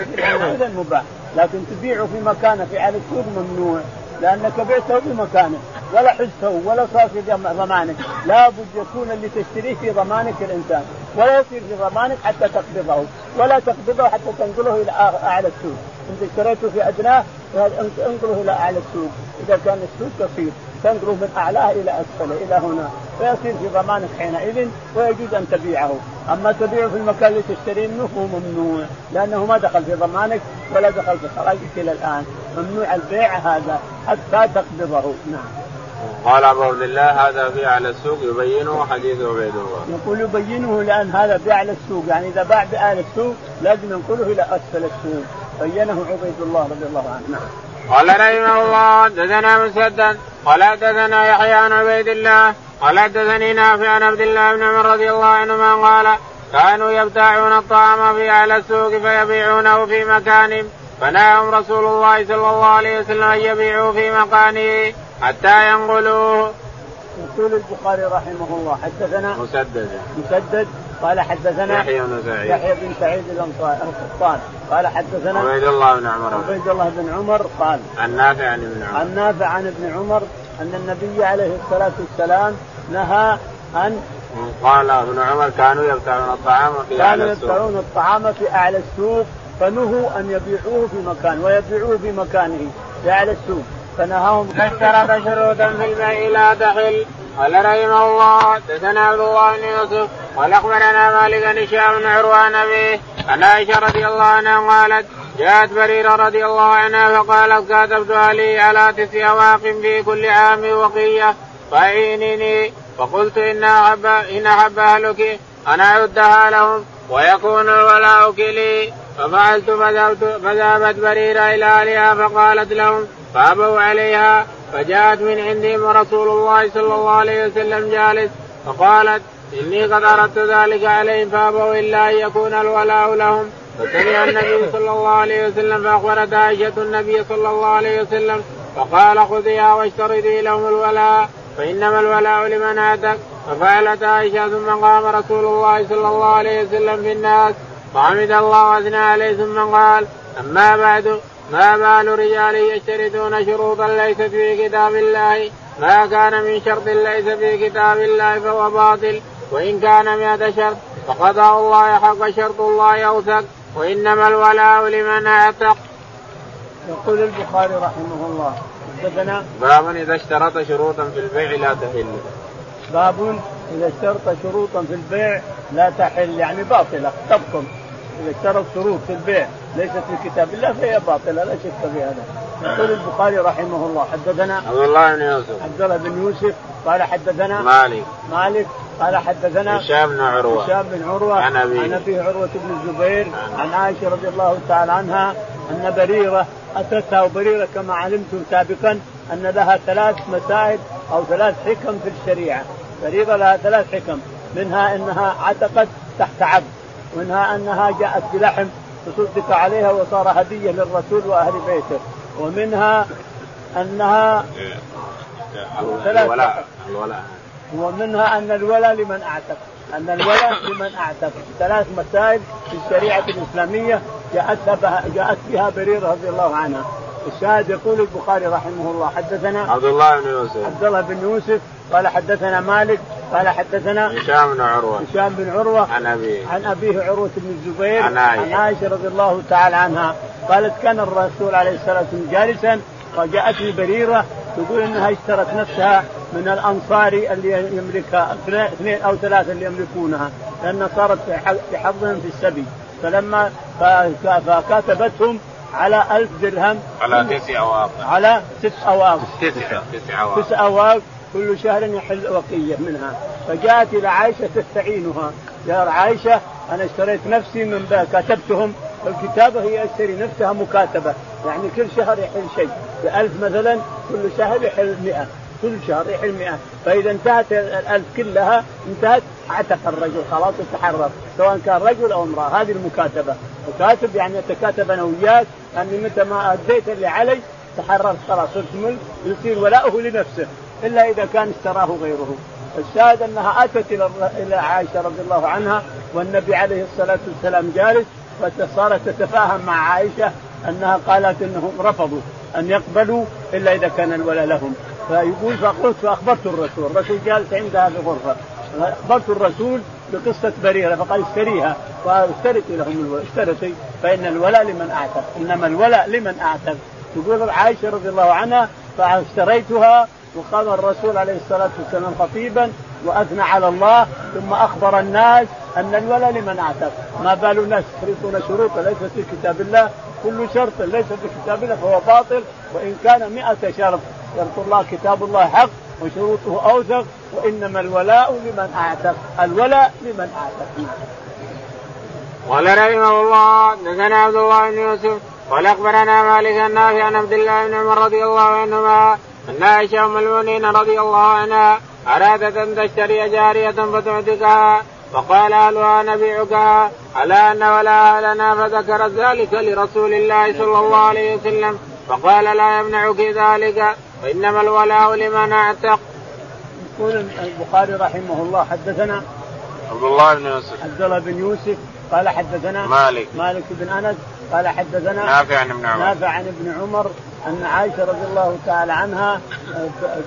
يصير مباح. لكن تبيعه في مكانه في على السوق ممنوع. لأنك بعته بمكانه ولا حزته ولا صار في ضمانك. لابد يكون اللي تشتريه في ضمانك الإنسان ولا يصير في ضمانك حتى تقبضه ولا تقبضه حتى تنقله إلى أعلى السوق. انت اشتريته في ادناه انقله إلى أعلى السوق. إذا كان السوق قصير تنقله من أعلاه إلى أسفله إلى هنا. فيصير في ضمانك حينئذ ويجوز أن تبيعه، أما تبيعه في المكان اللي تشتري منه هو ممنوع لأنه ما دخل في ضمانك ولا دخل في خراجك إلى الآن، ممنوع البيع هذا حتى تقبضه، نعم. قال أبو عبد الله هذا في اعلى السوق يبينه حديث عبيد الله. يقول يبينه لأن هذا في اعلى السوق. يعني إذا باع بأعلى السوق لازم ينقله إلى أسفل السوق. بينه عبيد الله رضي الله عنه نعم. قال رحمه الله حدثنا مسدد قال حدثنا يحيى عن عبيد الله قال حدثني نافع عن عبد الله بن عمر رضي الله عنهما قال كانوا يبتاعون الطعام في اعلى السوق فيبيعونه في مكان فنهاهم رسول الله صلى الله عليه وسلم أن يبيعوا في مكانه حتى ينقلوه. يقول البخاري رحمه الله حدثنا مسدد مسدد قال حدثنا يحيى بن سعيد. يحيى بن سعيد القطان قال حدثنا عبيد الله بن عمر. عبيد الله بن عمر قال عن نافع عن ابن عمر. عن نافع عن ابن عمر أن النبي عليه الصلاة والسلام نهى عن قال ابن عمر كانوا يبتاعون الطعام في كانوا يبتاعون الطعام في اعلى السوق فنهوا أن يبيعوه في مكان ويبيعوه في مكانه في اعلى السوق فنهاهم. اشترط شروطا في البيع لا تحل قال رحمه الله حدثنا عبد الله بن يوسف قال أخبرنا مالك بن هشام عروان ابيه عن عائشة رضي الله عنها قالت جاءت بريرة رضي الله عنها فقالت كاتبت أهلي على تسع اواق في كل عام وقية؟ فأعينيني فقلت إن أحب إن أحب أهلك أن اعدها لهم ويكون الولاء لي. ففعلت فذهبت فذهبت بريرة إلى أهلها فقالت لهم فأبوا عليها فجاءت من عندهم ورسول الله صلى الله عليه وسلم جالس فقالت إني قد أردت ذلك عليهم فأبوا إلا أن يكون الولاء لهم. فسمع النبي صلى الله عليه وسلم فأخبرت عائشة النبي صلى الله عليه وسلم فقال خذيها واشترطي لهم الولاء فإنما الولاء لمن اتك ففعلت عائشة ثم قام رسول الله صلى الله عليه وسلم في الناس فحمد الله وأثنى عليه ثم قال أما بعد ما بال رجال يشترطون شروطا ليست في كتاب الله؟ ما كان من شرط ليس في كتاب الله فهو باطل. وإن كان مئة شرط فقضاء الله حق شرط الله أوثق وإنما الولاء لمن اعتق. يقول البخاري رحمه الله حدثنا باب إذا اشترط شروطا في البيع لا تحل. باب إذا اشترط شروطا في البيع لا تحل يعني باطلة تبطل إذا اشترط شروط في البيع ليست في كتاب الله فهي باطلة لا شك في هذا. يقول البخاري رحمه الله حدثنا عبد الله بن يوسف عبد الله بن يوسف قال حدثنا مالك مالك قال حدثنا هشام بن عروة. هشام بن عروة. عن أبيه. عن أبيه عروة بن الزبير. عن عائشة رضي الله تعالى عنها أن بريرة أتتها وبريرة كما علمتم سابقا أن لها ثلاث مسائل أو ثلاث حكم في الشريعة. بريرة لها ثلاث حكم. منها أنها عتقت تحت عبد ومنها أنها جاءت بلحم تصدق عليها وصار هدية للرسول وأهل بيته. ومنها أنها الولاء. الولاء. ومنها أن الولاء لمن أعتق. أن الولاء لمن أعتق. ثلاث مسائل في الشريعة الإسلامية جاءت بها جاءت بها بريره رضي الله عنها. الشاهد يقول البخاري رحمه الله حدثنا عبد الله بن يوسف. عبد الله بن يوسف قال حدثنا مالك قال حدثنا هشام بن عروة. هشام بن عروة عن أبيه. عن أبيه عروة بن الزبير عن عائشة. عن عائشة رضي الله تعالى عنها. قالت كان الرسول عليه الصلاة والسلام جالسا وجاءتني بريرة تقول إنها اشترت نفسها من الانصاري اللي يملكها اثنين أو ثلاثة اللي يملكونها لأن صارت في حظهم في السبي. فلما فكاتبتهم على ألف درهم على تسع أواق على ست أواق تسع تسع أواق تسع أواق كل شهر يحل وقية منها. فجاءت إلى عائشة تستعينها. يا عائشة أنا اشتريت نفسي من كاتبتهم الكتابة هي اشتري نفسها مكاتبة. يعني كل شهر يحل شيء. بألف مثلا كل شهر يحل مئة. كل شهر يحل 100 فإذا انتهت الألف كلها انتهت أعتق الرجل خلاص تحرر سواء كان رجل أو امرأة. هذه المكاتبة. وكاتب يعني يتكاتب أنا وياك أني متى ما أديت اللي علي تحررت خلاص صرت ملك. يصير ولاؤه لنفسه. إلا إذا كان اشتراه غيره. الشاهد أنها أتت إلى عائشة رضي الله عنها والنبي عليه الصلاة والسلام جالس فصارت تتفاهم مع عائشة أنها قالت إنهم رفضوا أن يقبلوا إلا إذا كان الولاء لهم. فيقول فقلت فأخبرت الرسول، الرسول جالس عندها في غرفه أخبرت الرسول بقصة بريرة فقال اشتريها واشترتي لهم اشترتي فإن الولاء لمن أعتق إنما الولاء لمن أعتق. تقول عائشة رضي الله عنها فاشتريتها وقام الرسول عليه الصلاة والسلام خطيبا وأثنى على الله ثم أخبر الناس أن الولاء لمن أعتق. ما بال الناس يشترطون شروطا ليست في كتاب الله كل شرط ليس في كتاب الله فهو باطل وإن كان مئة شرط شرط الله كتاب الله حق وشروطه أوثق وإنما الولاء لمن أعتق. الولاء لمن أعتق. قال رحمه الله دثنا عبد الله بن يوسف قال أخبرنا مالك النافع عن عبد الله بن عمر رضي الله عنهما أن عائشة أم المؤمنين رضي الله عنها أرادت أن تشتري جارية فتعتقها فقال أهلها نبيعك على أن ولا لنا فذكرت ذلك لرسول الله صلى الله عليه وسلم فقال لا يمنعك ذلك. وإنما الولاء لمن اعتق. يقول البخاري رحمه الله حدثنا عبد الله بن يوسف. عبد الله بن يوسف قال حدثنا مالك. مالك بن أنس قال حدثنا نافع عن ابن عمر. نافع عن ابن عمر أن عائشة رضي الله تعالى عنها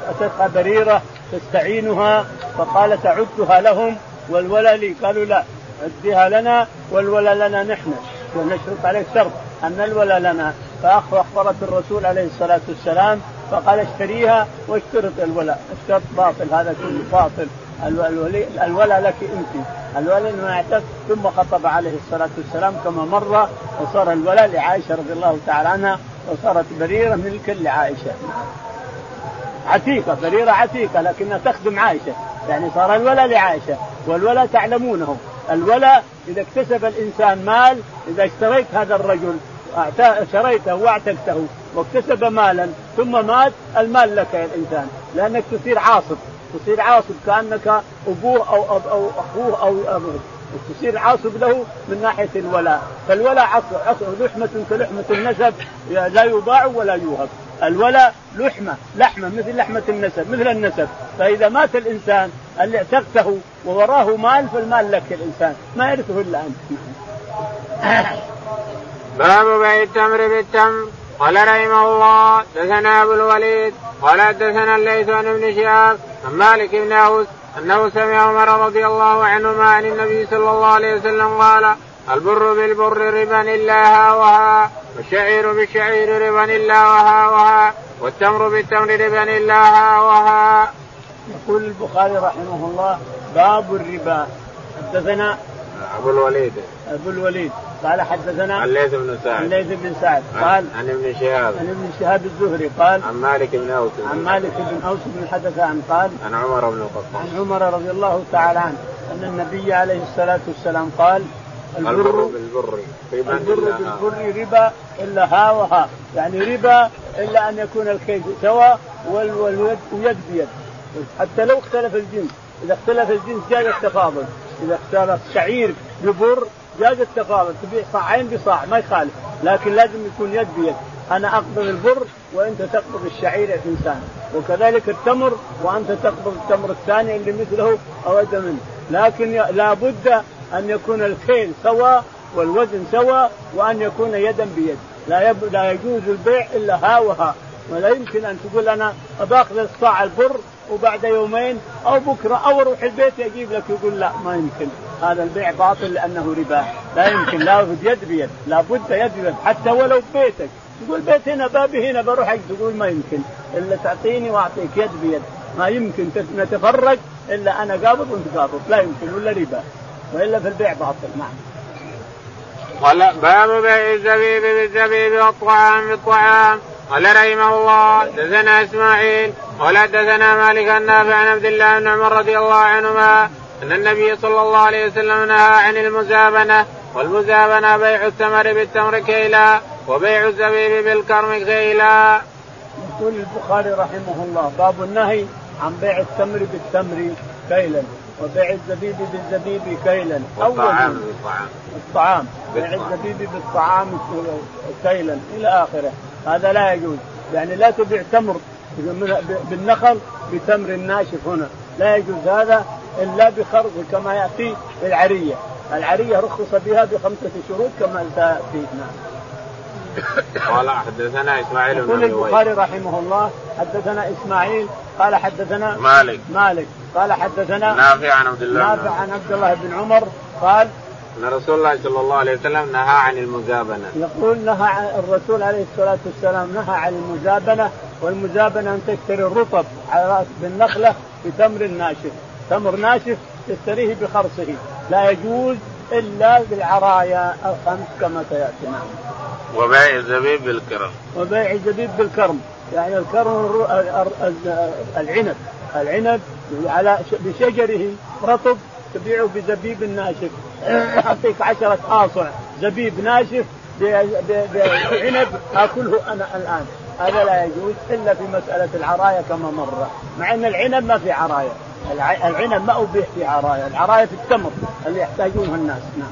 أتتها بريرة تستعينها فقالت اعدها لهم والولا لي. قالوا لا اديها لنا والولا لنا نحن ونشرط عليه شرط. ان الولا لنا فاخبرت الرسول عليه الصلاة والسلام فقال اشتريها واشترط الولاء. الشرط باطل هذا كله باطل. الولي الولاء لك انت. الولاء ما اعتق ثم خطب عليه الصلاة والسلام كما مر وصار الولاء لعائشة رضي الله تعالى عنها وصارت بريرة ملكا لعائشه عتيقة بريرة عتيقة لكنها تخدم عائشة. يعني صار الولاء لعائشة والولاء تعلمونه الولاء إذا اكتسب الإنسان مال إذا اشتريت هذا الرجل شريته واعتقته واكتسب مالا ثم مات. المال لك يا الإنسان لأنك تصير عاصب تصير عاصب كأنك أبوه أو أب أو أخوه أو أبوه. تصير عاصب له من ناحية الولاء، فالولاء عصر لحمة كلحمة النسب لا يباع ولا يوهب، الولاء لحمة لحمة مثل لحمة النسب مثل النسب، فإذا مات الإنسان اللي اعتقته ووراه مال فالمال لك الإنسان، ما يرثه إلا أنت. باب بيع التمر بالتمر. قال رحمه الله دثنا أبو الوليد قال دثنا الليث عن ابن شهاب عن مالك بن أوس أنه سمع عمر رضي الله عنهما عن النبي صلى الله عليه وسلم قال البر بالبر ربا إلا هاوها والشعير بالشعير ربا إلا وهاوها والتمر بالتمر ربا إلا هاوها. يقول البخاري رحمه الله باب الربا. حدثنا أبو الوليد. أبو الوليد. قال حدثنا الليث بن سعد. الليث بن سعد. قال عن ابن شهاب. عن ابن شهاب الزهري. قال عن مالك بن أوس. عن مالك بن أوس بن حدثان. قال عن عمر بن الخطاب. عن عمر رضي الله تعالى عنه أن النبي عليه الصلاة والسلام قال البر بالبر. ربا البر بالبر ربا إلا ها وها. يعني ربا إلا أن يكون الكيد سواء واليد بيد. حتى لو اختلف الجنس. إذا اختلف الجنس جاز التفاضل. إذا اختلف شعير ببر جاز التفاضل تبيع صاعين بصاع ما يخالف. لكن لازم يكون يد بيد. أنا أقبض البر وأنت تقبض الشعير الانسان وكذلك التمر وأنت تقبض التمر الثاني اللي مثله أو ادى منه. لكن لابد أن يكون الكيل سواء والوزن سواء وأن يكون يدا بيد. لا يب... لا يجوز البيع إلا ها وها. ولا يمكن أن تقول أنا باخذ الصاع البر وبعد يومين أو بكرة أو أروح البيت أجيب لك يقول لا ما يمكن. هذا البيع باطل لأنه ربا. لا يمكن لابد يد بيد لابد يد بيد. حتى ولو بيتك تقول بيت هنا بابي هنا بروح تقول ما يمكن. إلا تعطيني وأعطيك يد بيد. ما يمكن نتفرق إلا أنا قابض وأنت قابض. لا يمكن ولا ربا. وإلا في البيع باطل نعم. قال باب بيع الزبيب بالزبيب والطعام بالطعام. قال رحمه الله دثنا إسماعيل قال دثنا مالك النافع عن عبد الله بن عمر رضي الله عنهما أن النبي صلى الله عليه وسلم نهى عن المزابنة والمزابنة بيع التمر بالتمر كيلا وبيع الزبيب بالكرم كيلا. يقول البخاري رحمه الله باب النهي عن بيع التمر بالتمر كيلا وبيع الزبيب بالزبيب كيلا. والطعام. بالطعام الطعام. بيع الزبيب بالطعام كيلا إلى آخره. هذا لا يجوز. يعني لا تبيع تمر بالنخل بتمر ناشف هنا. لا يجوز هذا إلا بخرج كما يأتي العريه العرية رخص بها بخمسة شروط كما تاتي نعم. قال حدثنا إسماعيل بن البخاري رحمه الله حدثنا إسماعيل قال حدثنا مالك. مالك. قال حدثنا نافع عن عبد الله نافع عن عبد الله بن عمر قال أن رسول الله صلى الله عليه وسلم نهى عن المزابنة. يقول نهى الرسول عليه الصلاة والسلام نهى عن المزابنة والمزابنه أن تشتري الرطب على رأس بالنخلة بتمر ناشف، تمر ناشف تشتريه بخرصه، لا يجوز إلا بالعرايا الخمس كما سياتي نعم. وبيع الزبيب بالكرم. وبيع الزبيب بالكرم، يعني الكرم العنب. العنب على بشجره رطب تبيعه بزبيب ناشف. أعطيك عشرة آصع. زبيب ناشف بعنب أكله أنا الآن. هذا لا يجوز إلا في مسألة العراية كما مر مع إن العنب ما في عراية. العنب ما أبيح في عراية العراية في التمر اللي يحتاجونها الناس. نعم.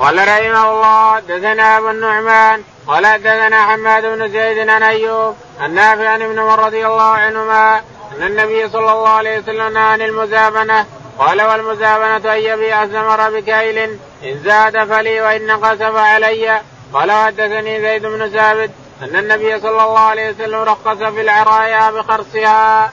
قال رحمه الله دثنا أبو النعمان قال دثنا حماد بن زيد عن أيوب النافع عن ابن عمر رضي الله عنهما أن النبي صلى الله عليه وسلم عن المزابنه قال والمزابنة أن يبيع الثمر بكيل إن زاد فلي وإن نقص فعلي قال حدثني زيد بن ثابت أن النبي صلى الله عليه وسلم رخص في العرايا بخرصها.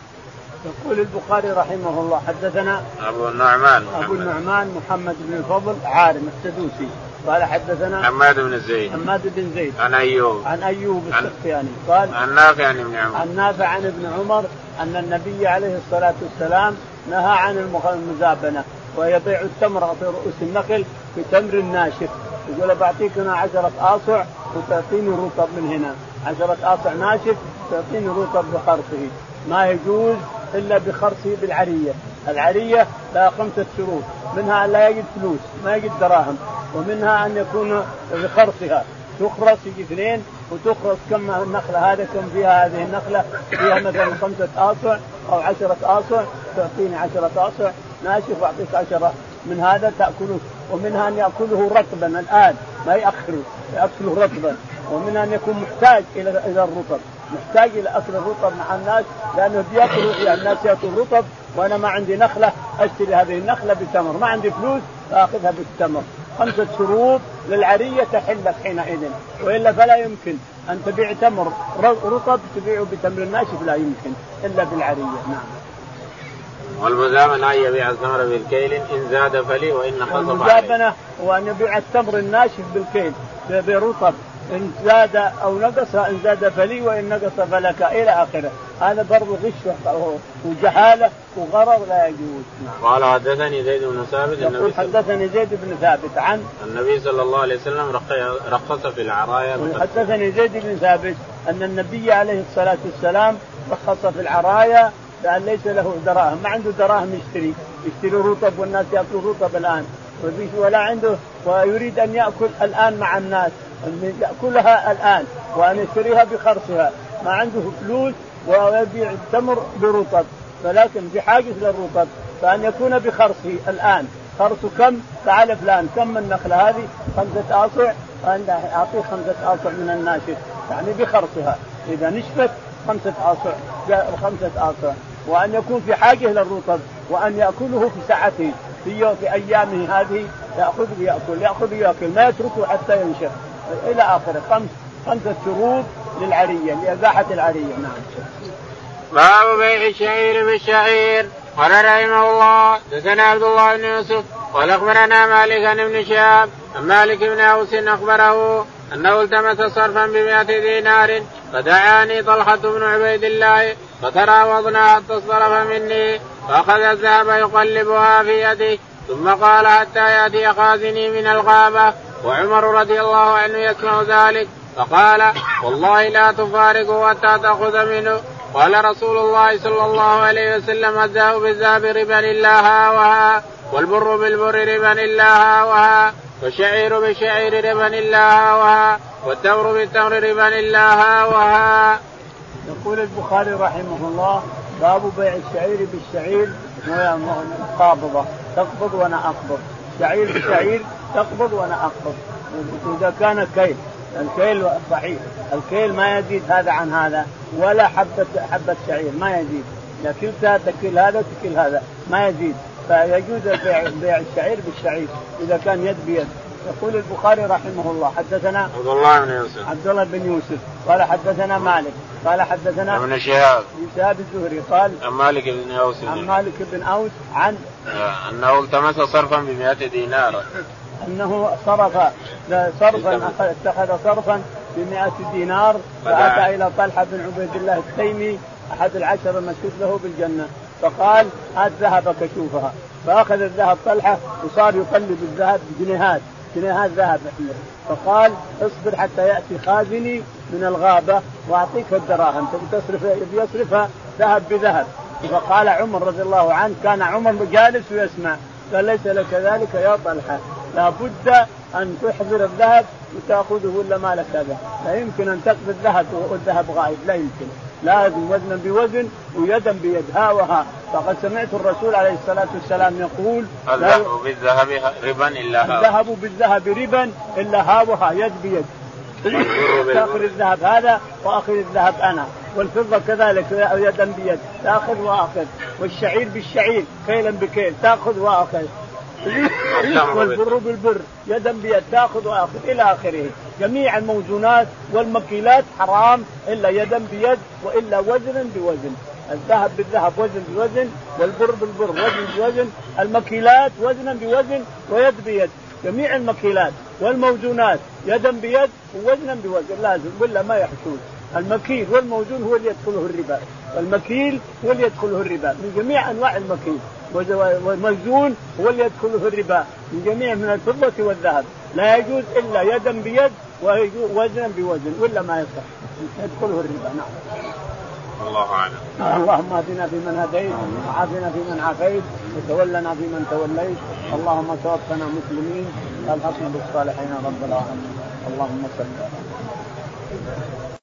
يقول البخاري رحمه الله حدثنا أبو النعمان. أبو النعمان محمد بن الفضل عارم السدوسي. قال حدثنا حماد بن زيد. حماد بن زيد. عن أيوب. عن أيوب السختياني. قال عن نافع عن ابن عمر. عن نافع عن ابن عمر أن النبي عليه الصلاة والسلام نهى عن المزابنة. ويبيع التمر في رؤوس النخل بتمر ناشف. يقول بعطيك أنا عشرة اصع وتعطيني رطب من هنا. عشرة اصع ناشف تعطيني رطب بخرصه. ما يجوز إلا بخرصه بالعرية. العرية لها خمسة شروط. منها أن لا يجد فلوس ما يجد دراهم. ومنها أن يكون بخرصها. تخرص يجي اثنين وتخرص كم النخلة هذا كم فيها هذه النخلة. فيها مثلا خمسة اصع أو عشرة اصع تعطيني عشرة اصع ناشف واعطيك عشرة. من هذا تأكله ومنها أن يأكله رطبا الآن ما يأخره يأكله رطبا. ومنها أن يكون محتاج إلى إلى الرطب. محتاج إلى أكل الرطب مع الناس لأنه بياكلوا يعني الناس يأكلوا رطب وأنا ما عندي نخلة أشتري هذه النخلة بتمر. ما عندي فلوس فاخذها بالتمر. خمسة شروط للعرية تحل حينئذ. وإلا فلا يمكن أن تبيع تمر رطب تبيعه بتمر ناشف لا يمكن إلا بالعرية. نعم. والمزابنة أن يبيع الثمر بالكيل. إن زاد فلي وإن نقص المزابنة هو أن يبيع التمر الناشف بالكيل برطب. إن زاد أو نقص ان زاد فلي وإن نقص فلك. إلى آخره. هذا برضه غش وجهالة وغرض لا يجوز. نعم. قال حدثني زيد بن ثابت. يقول حدثني زيد بن ثابت عن النبي صلى الله عليه وسلم رخص في العرايا حدثني زيد بن ثابت أن النبي عليه الصلاة والسلام رخص في العرايا لأن ليس له دراهم ما عنده دراهم يشتري يشتري رطب والناس يأكلوا رطب الآن. ولا عنده ويريد أن يأكل الآن مع الناس أن يأكلها الآن وأن يشتريها بخرصها. ما عنده فلوس ويبيع التمر برطب ولكن بحاجه للرطب فأن يكون بخرصه الآن. خرص كم؟ تعال فلان كم النخله هذه؟ خمسة أصع. أعطيه خمسة أصع من الناشف يعني بخرصها. إذا نشفت خمسة أصع خمسة أصع. وأن يكون في حاجة للرطب وأن يأكله في ساعته في في أيامه هذه يأخذ ويأكل يأخذ ويأكل ما يتركه حتى ينشف. إلى آخره خمس خمسة شروط للعرية لإباحة العرية. نعم. باب بيع الشعير بالشعير. قال رحمه الله دثنا عبد الله بن يوسف قال أخبرنا مالك عن ابن شهاب عن مالك بن أوس أخبره أنه التمس صرفا بمئة دينار فدعاني طلحة بن عبيد الله فتراوضنا حتى اصطرف مني فأخذ الذهب يقلبها في يده ثم قال حتى يأتي خازني من الغابة وعمر رضي الله عنه يسمع ذلك فقال والله لا تفارقه حتى تأخذ منه قال رسول الله صلى الله عليه وسلم الذهب بالذهب ربا إلا ها وها والبر بالبر ربا إلا ها وها والشعير بالشعير ربا إلا ها وها والتمر بالتمر ربا إلا ها وها. يقول البخاري رحمه الله باب بيع الشعير بالشعير مقابضه تقبض وأنا أقبض. شعير بشعير تقبض وأنا أقبض. اذا كان كيل الكيل صحيح الكيل ما يزيد هذا عن هذا ولا حبة حبة شعير ما يزيد. اذا كلتها تكل هذا تكل هذا ما يزيد. فيجوز بيع الشعير بالشعير إذا كان يد بيد. يقول البخاري رحمه الله حدثنا عبد الله بن يوسف. عبد الله بن يوسف. قال حدثنا مالك. قال حدثنا ابن شهاب. ابن شهاب الزهري. قال عن مالك بن أوس. عن مالك بن أوس عن آه، أنه التمس صرفا ب 100 دينار. أنه صرف صرفا اتخذ صرفا ب 100 دينار فأتى إلى طلحة بن عبيد الله التيمي أحد العشر المشهود له بالجنة. فقال هات ذهبك شوفها فأخذ الذهب طلحة وصار يقلب الذهب بجنيهات. جنيهات ذهب فقال اصبر حتى يأتي خازني من الغابة وأعطيك الدراهم. تبي تصرف يصرفها ذهب بذهب. فقال عمر رضي الله عنه كان عمر جالس ويسمع. قال ليس لك ذلك يا طلحة. لابد أن تحضر الذهب وتأخذه ولا ما لك هذا لا يمكن أن تقضي الذهب والذهب غائب. لا يمكن. لازم وزنا بوزن ويدا بيد. ها وها. فقد سمعت الرسول عليه الصلاة والسلام يقول الذهب بالذهب ربا إلا ها؟ الذهب بالذهب ربا إلا ها وها. يد بيد. تاخذ الذهب هذا واخذ الذهب أنا. والفضة كذلك يدا بيد. تأخذ وآخذ. والشعير بالشعير كيلا بكيل. تأخذ وآخذ. والبر بالبر يدا بيد تاخذ وآخذ إلى آخره. جميع الموزونات والمكيلات حرام إلا يدا بيد وإلا وزنا بوزن. الذهب بالذهب وزن بوزن والبر بالبر وزن بوزن. المكيلات وزنا بوزن ويد بيد. جميع المكيلات والموزونات يدا بيد ووزنا بوزن. لازم ولا ما يحشون المكيل والموزون هو اللي يدخله الربا. المكيل هو اللي يدخله الربا. من جميع أنواع المكيل. والموزون هو اللي يدخله الربا من جميع من الفضة والذهب. لا يجوز إلا يدا بيد ووزنا بوزن ولا ما يصح. يدخله الربا نعم. الله أعلم. اللهم اهدنا فيمن هديت وعافنا فيمن عافيت وتولنا فيمن توليت. اللهم توفنا مسلمين الحقنا بالصالحين رب العالمين. اللهم صل